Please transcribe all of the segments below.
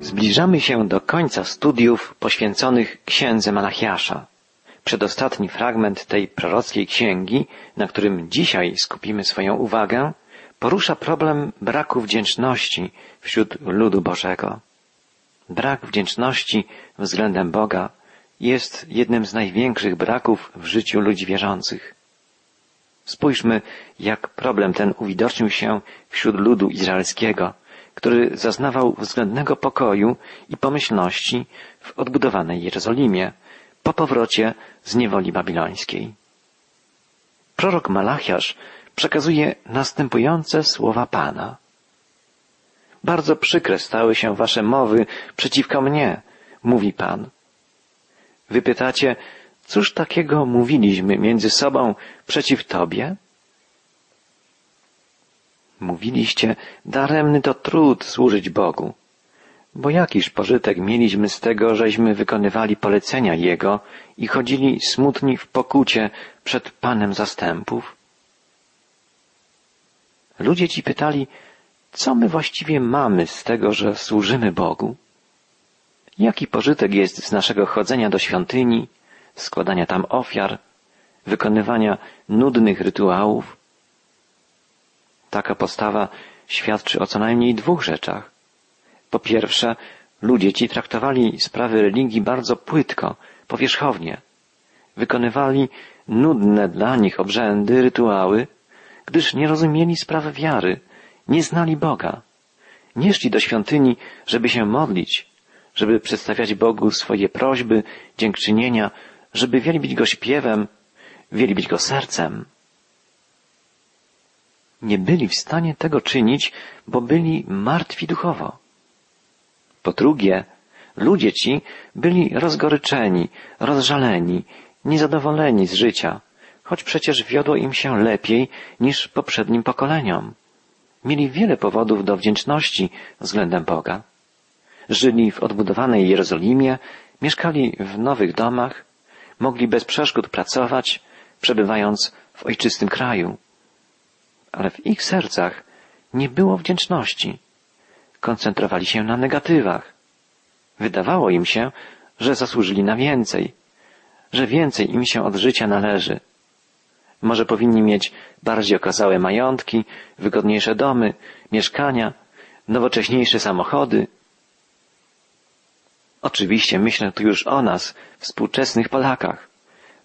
Zbliżamy się do końca studiów poświęconych księdze Malachiasza. Przedostatni fragment tej prorockiej księgi, na którym dzisiaj skupimy swoją uwagę, porusza problem braku wdzięczności wśród ludu Bożego. Brak wdzięczności względem Boga jest jednym z największych braków w życiu ludzi wierzących. Spójrzmy, jak problem ten uwidocznił się wśród ludu izraelskiego, który zaznawał względnego pokoju i pomyślności w odbudowanej Jerozolimie po powrocie z niewoli babilońskiej. Prorok Malachiasz przekazuje następujące słowa Pana. Bardzo przykre stały się wasze mowy przeciwko mnie, mówi Pan. Wypytacie, cóż takiego mówiliśmy między sobą przeciw Tobie? Mówiliście, daremny to trud służyć Bogu. Bo jakiż pożytek mieliśmy z tego, żeśmy wykonywali polecenia Jego i chodzili smutni w pokucie przed Panem zastępów? Ludzie ci pytali, co my właściwie mamy z tego, że służymy Bogu? Jaki pożytek jest z naszego chodzenia do świątyni, składania tam ofiar, wykonywania nudnych rytuałów? Taka postawa świadczy o co najmniej dwóch rzeczach. Po pierwsze, ludzie ci traktowali sprawy religii bardzo płytko, powierzchownie. Wykonywali nudne dla nich obrzędy, rytuały, gdyż nie rozumieli sprawy wiary, nie znali Boga. Nie szli do świątyni, żeby się modlić, żeby przedstawiać Bogu swoje prośby, dziękczynienia, żeby wielbić Go śpiewem, wielbić Go sercem. Nie byli w stanie tego czynić, bo byli martwi duchowo. Po drugie, ludzie ci byli rozgoryczeni, rozżaleni, niezadowoleni z życia, choć przecież wiodło im się lepiej niż poprzednim pokoleniom. Mieli wiele powodów do wdzięczności względem Boga. Żyli w odbudowanej Jerozolimie, mieszkali w nowych domach, mogli bez przeszkód pracować, przebywając w ojczystym kraju. Ale w ich sercach nie było wdzięczności. Koncentrowali się na negatywach. Wydawało im się, że zasłużyli na więcej, że więcej im się od życia należy. Może powinni mieć bardziej okazałe majątki, wygodniejsze domy, mieszkania, nowocześniejsze samochody. Oczywiście myślę tu już o nas, współczesnych Polakach.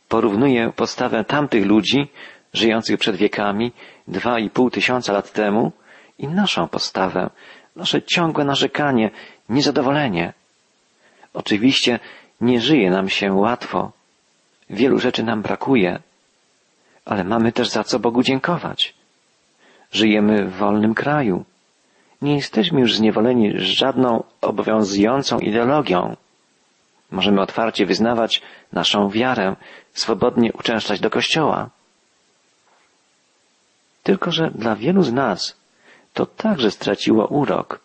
Porównuję postawę tamtych ludzi, żyjących przed wiekami, dwa i pół tysiąca lat temu, i naszą postawę, nasze ciągłe narzekanie, niezadowolenie. Oczywiście nie żyje nam się łatwo. Wielu rzeczy nam brakuje ale mamy też za co Bogu dziękować. Żyjemy w wolnym kraju. Nie jesteśmy już zniewoleni żadną obowiązującą ideologią. Możemy otwarcie wyznawać naszą wiarę, swobodnie uczęszczać do kościoła. Tylko, że dla wielu z nas to także straciło urok.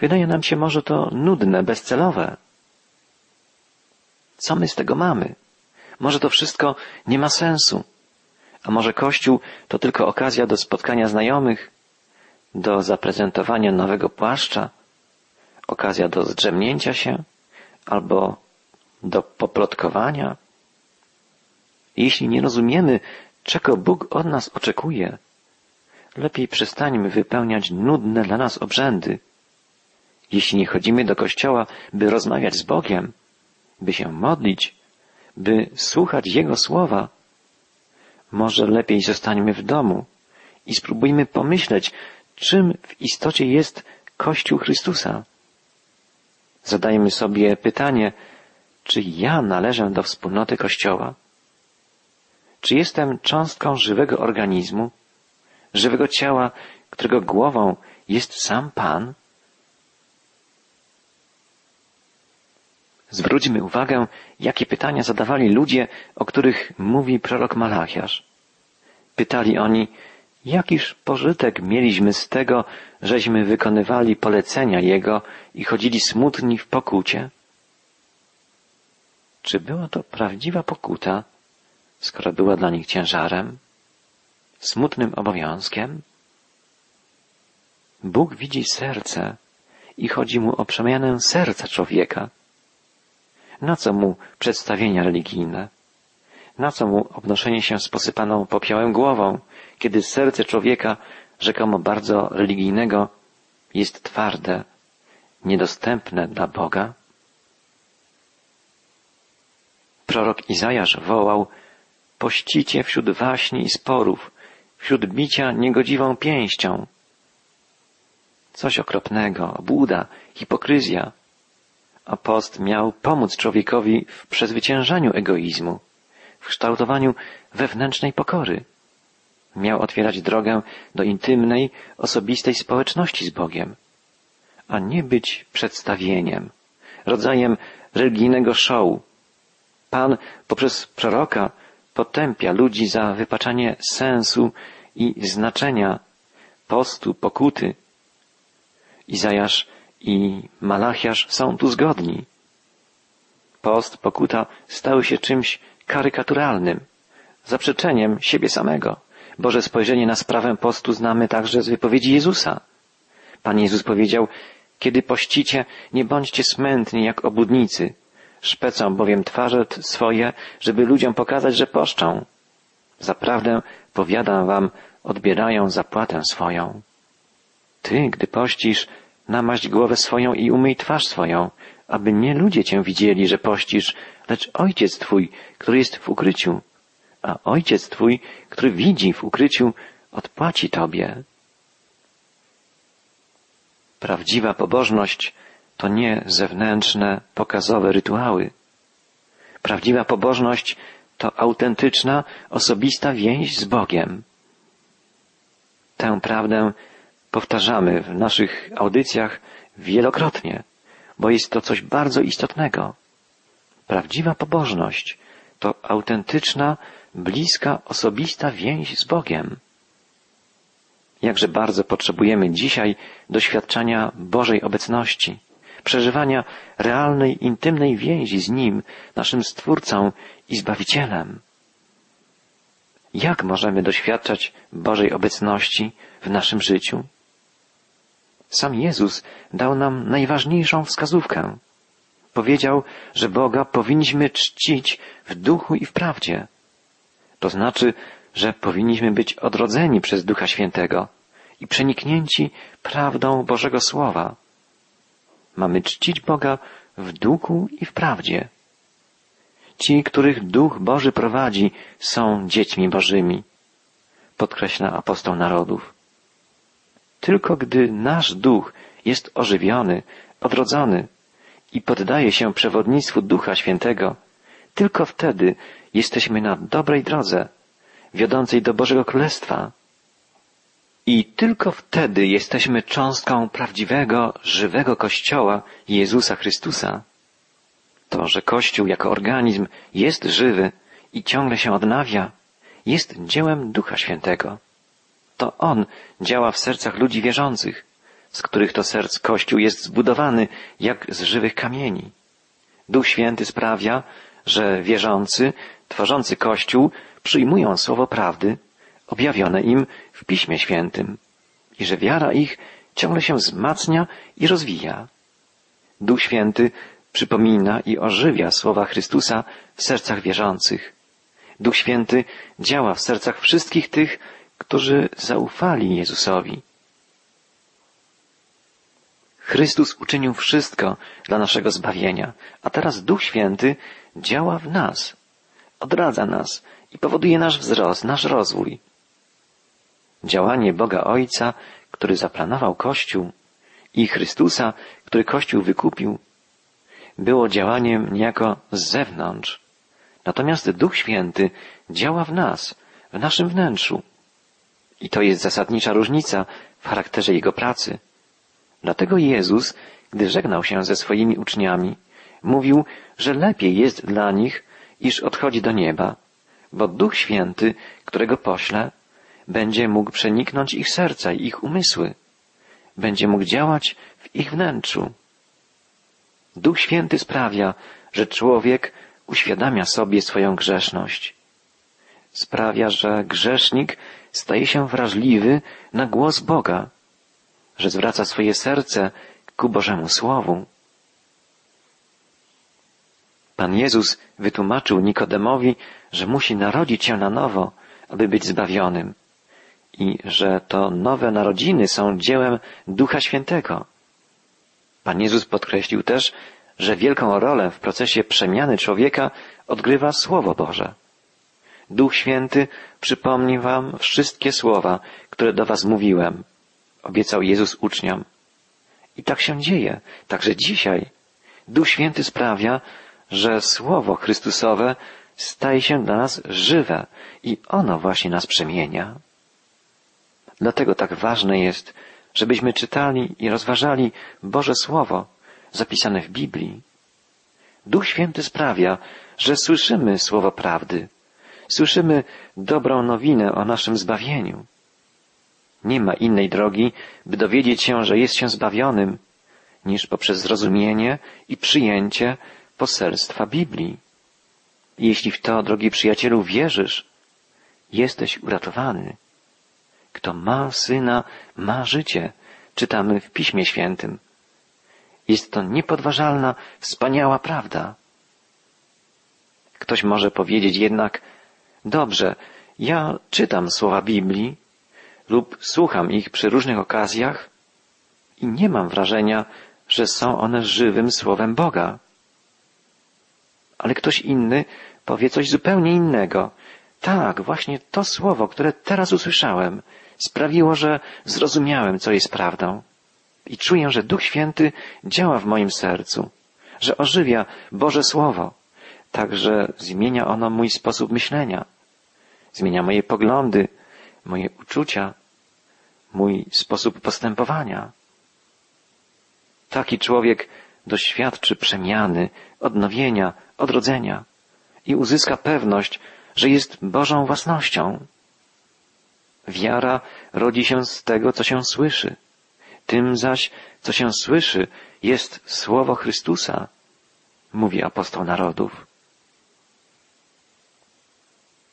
Wydaje nam się może to nudne, bezcelowe. Co my z tego mamy? Może to wszystko nie ma sensu. A może Kościół to tylko okazja do spotkania znajomych, do zaprezentowania nowego płaszcza, okazja do zdrzemnięcia się albo do poplotkowania? Jeśli nie rozumiemy, czego Bóg od nas oczekuje, lepiej przestańmy wypełniać nudne dla nas obrzędy. Jeśli nie chodzimy do kościoła, by rozmawiać z Bogiem, by się modlić, by słuchać Jego słowa, może lepiej zostańmy w domu i spróbujmy pomyśleć, czym w istocie jest Kościół Chrystusa. Zadajmy sobie pytanie, czy ja należę do wspólnoty Kościoła? Czy jestem cząstką żywego organizmu, żywego ciała, którego głową jest sam Pan? Zwróćmy uwagę, jakie pytania zadawali ludzie, o których mówi prorok Malachiasz. Pytali oni, jakiż pożytek mieliśmy z tego, żeśmy wykonywali polecenia Jego i chodzili smutni w pokucie? Czy była to prawdziwa pokuta, skoro była dla nich ciężarem, smutnym obowiązkiem? Bóg widzi serce i chodzi mu o przemianę serca człowieka. Na co mu przedstawienia religijne? Na co mu obnoszenie się z posypaną popiołem głową, kiedy serce człowieka, rzekomo bardzo religijnego, jest twarde, niedostępne dla Boga? Prorok Izajasz wołał, pościcie wśród waśni i sporów, wśród bicia niegodziwą pięścią. Coś okropnego, obłuda, hipokryzja. A post miał pomóc człowiekowi w przezwyciężaniu egoizmu, w kształtowaniu wewnętrznej pokory. Miał otwierać drogę do intymnej, osobistej społeczności z Bogiem, a nie być przedstawieniem, rodzajem religijnego show. Pan poprzez proroka potępia ludzi za wypaczanie sensu i znaczenia postu, pokuty. Izajasz i Malachiasz są tu zgodni. Post, pokuta stały się czymś karykaturalnym, zaprzeczeniem siebie samego. Boże spojrzenie na sprawę postu znamy także z wypowiedzi Jezusa. Pan Jezus powiedział, kiedy pościcie, nie bądźcie smętni jak obudnicy, Szpecą bowiem twarze swoje, żeby ludziom pokazać, że poszczą. Zaprawdę, powiadam wam, odbierają zapłatę swoją. Ty, gdy pościsz, namaść głowę swoją i umyj twarz swoją, aby nie ludzie cię widzieli, że pościsz, lecz Ojciec Twój, który jest w ukryciu. A Ojciec Twój, który widzi w ukryciu, odpłaci Tobie. Prawdziwa pobożność to nie zewnętrzne, pokazowe rytuały. Prawdziwa pobożność to autentyczna, osobista więź z Bogiem. Tę prawdę powtarzamy w naszych audycjach wielokrotnie, bo jest to coś bardzo istotnego. Prawdziwa pobożność to autentyczna, bliska, osobista więź z Bogiem. Jakże bardzo potrzebujemy dzisiaj doświadczania Bożej obecności przeżywania realnej, intymnej więzi z Nim, naszym Stwórcą i Zbawicielem. Jak możemy doświadczać Bożej obecności w naszym życiu? Sam Jezus dał nam najważniejszą wskazówkę. Powiedział, że Boga powinniśmy czcić w duchu i w prawdzie. To znaczy, że powinniśmy być odrodzeni przez Ducha Świętego i przeniknięci prawdą Bożego Słowa. Mamy czcić Boga w duchu i w prawdzie. Ci, których Duch Boży prowadzi, są dziećmi Bożymi, podkreśla apostoł narodów. Tylko gdy nasz duch jest ożywiony, odrodzony i poddaje się przewodnictwu Ducha Świętego, tylko wtedy jesteśmy na dobrej drodze, wiodącej do Bożego Królestwa. I tylko wtedy jesteśmy cząstką prawdziwego, żywego Kościoła Jezusa Chrystusa. To, że Kościół jako organizm jest żywy i ciągle się odnawia, jest dziełem Ducha Świętego. To On działa w sercach ludzi wierzących, z których to serc Kościół jest zbudowany jak z żywych kamieni. Duch Święty sprawia, że wierzący, tworzący Kościół przyjmują słowo prawdy objawione im w Piśmie Świętym i że wiara ich ciągle się wzmacnia i rozwija. Duch Święty przypomina i ożywia słowa Chrystusa w sercach wierzących. Duch Święty działa w sercach wszystkich tych, którzy zaufali Jezusowi. Chrystus uczynił wszystko dla naszego zbawienia, a teraz Duch Święty działa w nas, odradza nas i powoduje nasz wzrost, nasz rozwój. Działanie Boga Ojca, który zaplanował Kościół i Chrystusa, który Kościół wykupił, było działaniem niejako z zewnątrz. Natomiast Duch Święty działa w nas, w naszym wnętrzu. I to jest zasadnicza różnica w charakterze Jego pracy. Dlatego Jezus, gdy żegnał się ze swoimi uczniami, mówił, że lepiej jest dla nich, iż odchodzi do nieba, bo Duch Święty, którego pośle, będzie mógł przeniknąć ich serca i ich umysły. Będzie mógł działać w ich wnętrzu. Duch Święty sprawia, że człowiek uświadamia sobie swoją grzeszność. Sprawia, że grzesznik staje się wrażliwy na głos Boga, że zwraca swoje serce ku Bożemu Słowu. Pan Jezus wytłumaczył Nikodemowi, że musi narodzić się na nowo, aby być zbawionym i że to nowe narodziny są dziełem Ducha Świętego. Pan Jezus podkreślił też, że wielką rolę w procesie przemiany człowieka odgrywa Słowo Boże. Duch Święty przypomni wam wszystkie słowa, które do was mówiłem, obiecał Jezus uczniom. I tak się dzieje, także dzisiaj. Duch Święty sprawia, że Słowo Chrystusowe staje się dla nas żywe i ono właśnie nas przemienia. Dlatego tak ważne jest, żebyśmy czytali i rozważali Boże Słowo zapisane w Biblii. Duch Święty sprawia, że słyszymy Słowo prawdy, słyszymy dobrą nowinę o naszym zbawieniu. Nie ma innej drogi, by dowiedzieć się, że jest się zbawionym, niż poprzez zrozumienie i przyjęcie poselstwa Biblii. Jeśli w to, drogi przyjacielu, wierzysz, jesteś uratowany. Kto ma syna, ma życie, czytamy w Piśmie Świętym. Jest to niepodważalna, wspaniała prawda. Ktoś może powiedzieć jednak, dobrze, ja czytam słowa Biblii lub słucham ich przy różnych okazjach i nie mam wrażenia, że są one żywym słowem Boga. Ale ktoś inny powie coś zupełnie innego. Tak, właśnie to słowo, które teraz usłyszałem, sprawiło, że zrozumiałem, co jest prawdą. I czuję, że Duch Święty działa w moim sercu, że ożywia Boże Słowo, także zmienia ono mój sposób myślenia, zmienia moje poglądy, moje uczucia, mój sposób postępowania. Taki człowiek doświadczy przemiany, odnowienia, odrodzenia i uzyska pewność, że jest Bożą własnością. Wiara rodzi się z tego, co się słyszy. Tym zaś, co się słyszy, jest słowo Chrystusa, mówi apostoł narodów.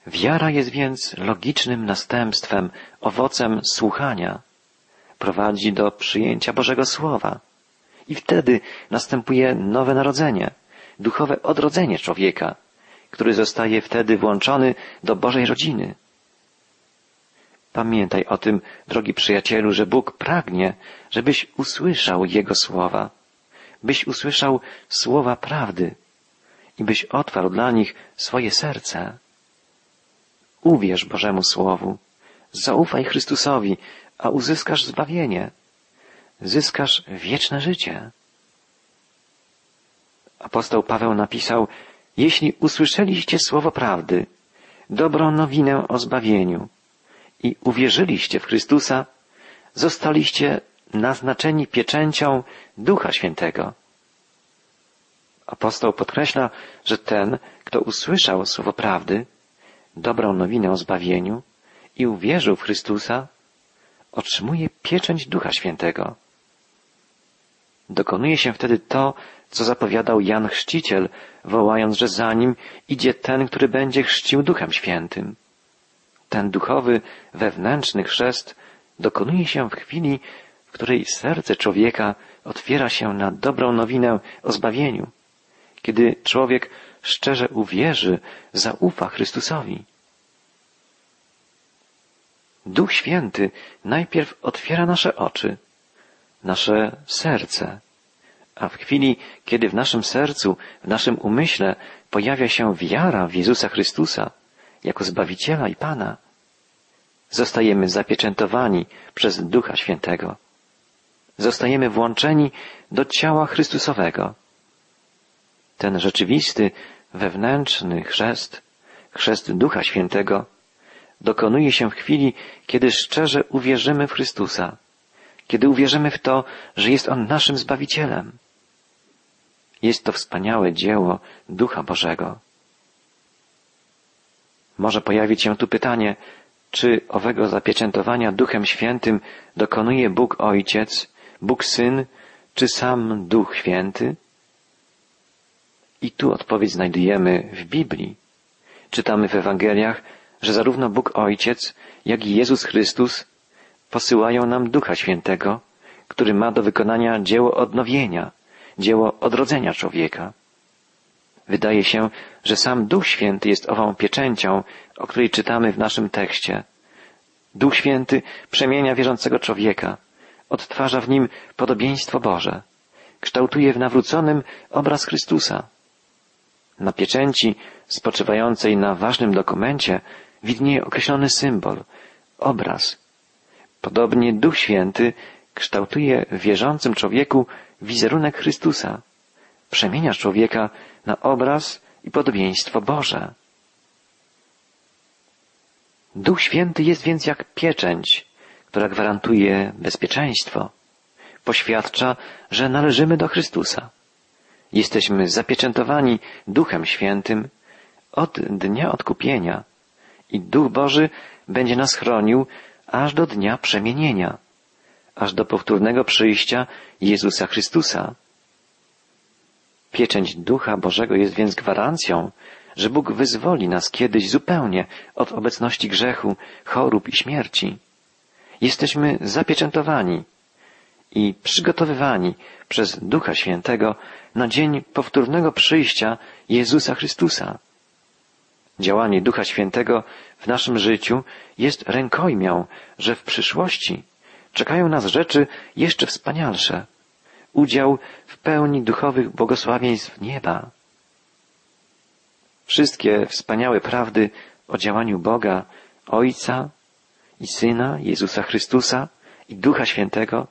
Wiara jest więc logicznym następstwem, owocem słuchania. Prowadzi do przyjęcia Bożego Słowa. I wtedy następuje nowe narodzenie, duchowe odrodzenie człowieka, który zostaje wtedy włączony do Bożej rodziny. Pamiętaj o tym, drogi przyjacielu, że Bóg pragnie, żebyś usłyszał Jego słowa, byś usłyszał słowa prawdy i byś otwarł dla nich swoje serce. Uwierz Bożemu Słowu, zaufaj Chrystusowi, a uzyskasz zbawienie, zyskasz wieczne życie. Apostoł Paweł napisał, jeśli usłyszeliście słowo prawdy, dobrą nowinę o zbawieniu, i uwierzyliście w Chrystusa, zostaliście naznaczeni pieczęcią Ducha Świętego. Apostoł podkreśla, że ten, kto usłyszał słowo prawdy, dobrą nowinę o zbawieniu i uwierzył w Chrystusa, otrzymuje pieczęć Ducha Świętego. Dokonuje się wtedy to, co zapowiadał Jan Chrzciciel, wołając, że za nim idzie ten, który będzie chrzcił Duchem Świętym. Ten duchowy, wewnętrzny chrzest dokonuje się w chwili, w której serce człowieka otwiera się na dobrą nowinę o zbawieniu, kiedy człowiek szczerze uwierzy, zaufa Chrystusowi. Duch Święty najpierw otwiera nasze oczy, nasze serce, a w chwili, kiedy w naszym sercu, w naszym umyśle pojawia się wiara w Jezusa Chrystusa jako Zbawiciela i Pana, zostajemy zapieczętowani przez Ducha Świętego. Zostajemy włączeni do ciała Chrystusowego. Ten rzeczywisty, wewnętrzny chrzest, chrzest Ducha Świętego, dokonuje się w chwili, kiedy szczerze uwierzymy w Chrystusa, kiedy uwierzymy w to, że jest On naszym Zbawicielem. Jest to wspaniałe dzieło Ducha Bożego. Może pojawić się tu pytanie, czy owego zapieczętowania Duchem Świętym dokonuje Bóg Ojciec, Bóg Syn, czy sam Duch Święty? I tu odpowiedź znajdujemy w Biblii. Czytamy w Ewangeliach, że zarówno Bóg Ojciec, jak i Jezus Chrystus posyłają nam Ducha Świętego, który ma do wykonania dzieło odnowienia, dzieło odrodzenia człowieka. Wydaje się, że sam Duch Święty jest ową pieczęcią, o której czytamy w naszym tekście. Duch Święty przemienia wierzącego człowieka, odtwarza w nim podobieństwo Boże, kształtuje w nawróconym obraz Chrystusa. Na pieczęci spoczywającej na ważnym dokumencie widnieje określony symbol, obraz. Podobnie Duch Święty kształtuje w wierzącym człowieku wizerunek Chrystusa, przemienia człowieka na obraz i podobieństwo Boże. Duch Święty jest więc jak pieczęć, która gwarantuje bezpieczeństwo, poświadcza, że należymy do Chrystusa. Jesteśmy zapieczętowani Duchem Świętym od dnia odkupienia i Duch Boży będzie nas chronił aż do dnia przemienienia, aż do powtórnego przyjścia Jezusa Chrystusa. Pieczęć Ducha Bożego jest więc gwarancją, że Bóg wyzwoli nas kiedyś zupełnie od obecności grzechu, chorób i śmierci. Jesteśmy zapieczętowani i przygotowywani przez Ducha Świętego na dzień powtórnego przyjścia Jezusa Chrystusa. Działanie Ducha Świętego w naszym życiu jest rękojmią, że w przyszłości czekają nas rzeczy jeszcze wspanialsze. Udział pełni duchowych błogosławieństw nieba. Wszystkie wspaniałe prawdy o działaniu Boga, Ojca i Syna, Jezusa Chrystusa i Ducha Świętego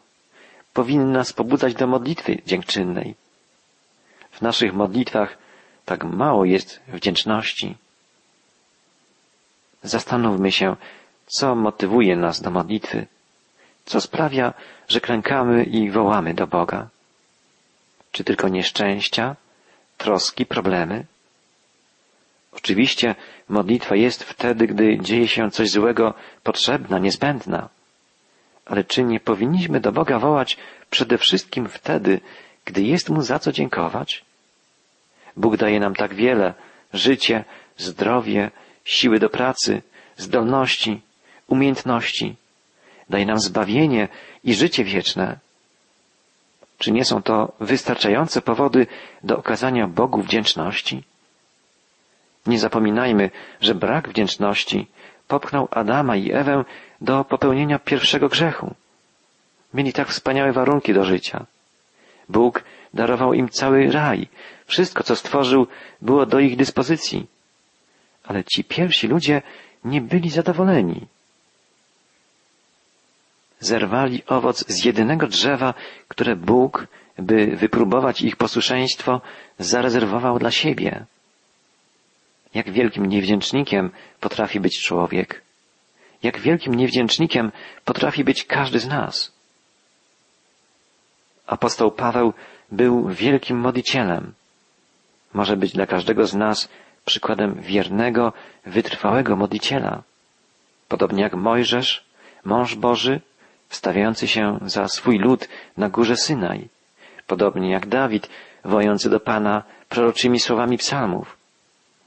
powinny nas pobudzać do modlitwy dziękczynnej. W naszych modlitwach tak mało jest wdzięczności. Zastanówmy się, co motywuje nas do modlitwy, co sprawia, że klękamy i wołamy do Boga. Czy tylko nieszczęścia, troski, problemy? Oczywiście modlitwa jest wtedy, gdy dzieje się coś złego, potrzebna, niezbędna. Ale czy nie powinniśmy do Boga wołać przede wszystkim wtedy, gdy jest Mu za co dziękować? Bóg daje nam tak wiele, życie, zdrowie, siły do pracy, zdolności, umiejętności. Daje nam zbawienie i życie wieczne. Czy nie są to wystarczające powody do okazania Bogu wdzięczności? Nie zapominajmy, że brak wdzięczności popchnął Adama i Ewę do popełnienia pierwszego grzechu. Mieli tak wspaniałe warunki do życia. Bóg darował im cały raj. Wszystko, co stworzył, było do ich dyspozycji. Ale ci pierwsi ludzie nie byli zadowoleni. Zerwali owoc z jedynego drzewa, które Bóg, by wypróbować ich posłuszeństwo, zarezerwował dla siebie. Jak wielkim niewdzięcznikiem potrafi być człowiek. Jak wielkim niewdzięcznikiem potrafi być każdy z nas. Apostoł Paweł był wielkim modlicielem. Może być dla każdego z nas przykładem wiernego, wytrwałego modliciela. Podobnie jak Mojżesz, mąż Boży, stawiający się za swój lud na górze Synaj. Podobnie jak Dawid, wojący do Pana proroczymi słowami psalmów.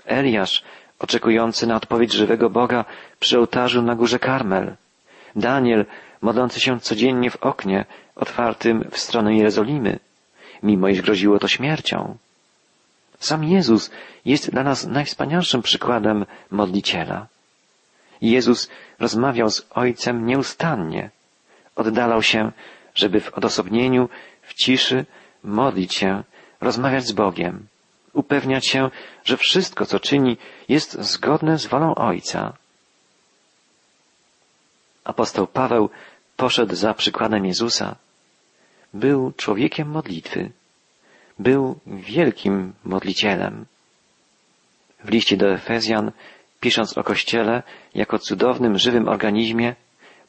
Eliasz, oczekujący na odpowiedź żywego Boga przy ołtarzu na górze Karmel. Daniel, modlący się codziennie w oknie otwartym w stronę Jerozolimy, mimo iż groziło to śmiercią. Sam Jezus jest dla nas najwspanialszym przykładem modliciela. Jezus rozmawiał z Ojcem nieustannie. Oddalał się, żeby w odosobnieniu, w ciszy modlić się, rozmawiać z Bogiem, upewniać się, że wszystko, co czyni, jest zgodne z wolą Ojca. Apostoł Paweł poszedł za przykładem Jezusa. Był człowiekiem modlitwy. Był wielkim modlicielem. W liście do Efezjan, pisząc o Kościele jako cudownym, żywym organizmie,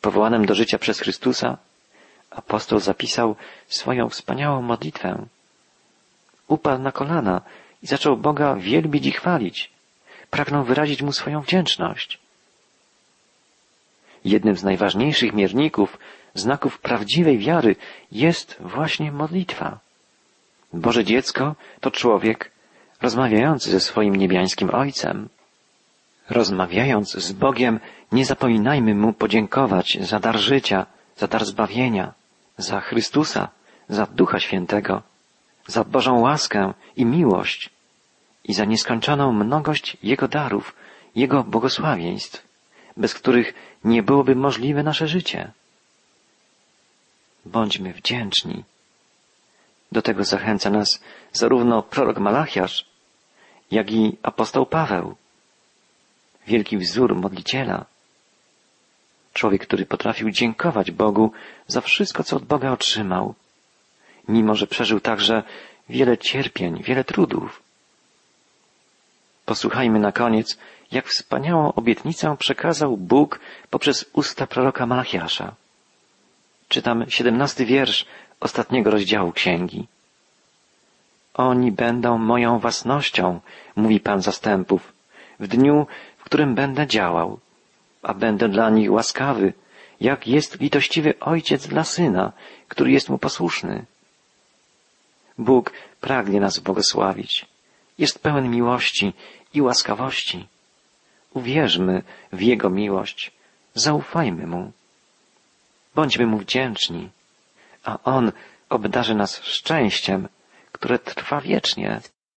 powołanym do życia przez Chrystusa, apostoł zapisał swoją wspaniałą modlitwę. Upadł na kolana i zaczął Boga wielbić i chwalić. Pragnął wyrazić Mu swoją wdzięczność. Jednym z najważniejszych mierników, znaków prawdziwej wiary jest właśnie modlitwa. Boże dziecko to człowiek rozmawiający ze swoim niebiańskim Ojcem. Rozmawiając z Bogiem, nie zapominajmy Mu podziękować za dar życia, za dar zbawienia, za Chrystusa, za Ducha Świętego, za Bożą łaskę i miłość i za nieskończoną mnogość Jego darów, Jego błogosławieństw, bez których nie byłoby możliwe nasze życie. Bądźmy wdzięczni. Do tego zachęca nas zarówno prorok Malachiasz, jak i apostoł Paweł, wielki wzór modliciela. Człowiek, który potrafił dziękować Bogu za wszystko, co od Boga otrzymał, mimo że przeżył także wiele cierpień, wiele trudów. Posłuchajmy na koniec, jak wspaniałą obietnicę przekazał Bóg poprzez usta proroka Malachiasza. Czytam siedemnasty wiersz ostatniego rozdziału księgi. Oni będą moją własnością, mówi Pan zastępów, w dniu, w którym będę działał, a będę dla nich łaskawy, jak jest litościwy ojciec dla syna, który jest mu posłuszny. Bóg pragnie nas błogosławić. Jest pełen miłości i łaskawości. Uwierzmy w Jego miłość, zaufajmy Mu. Bądźmy Mu wdzięczni, a On obdarzy nas szczęściem, które trwa wiecznie.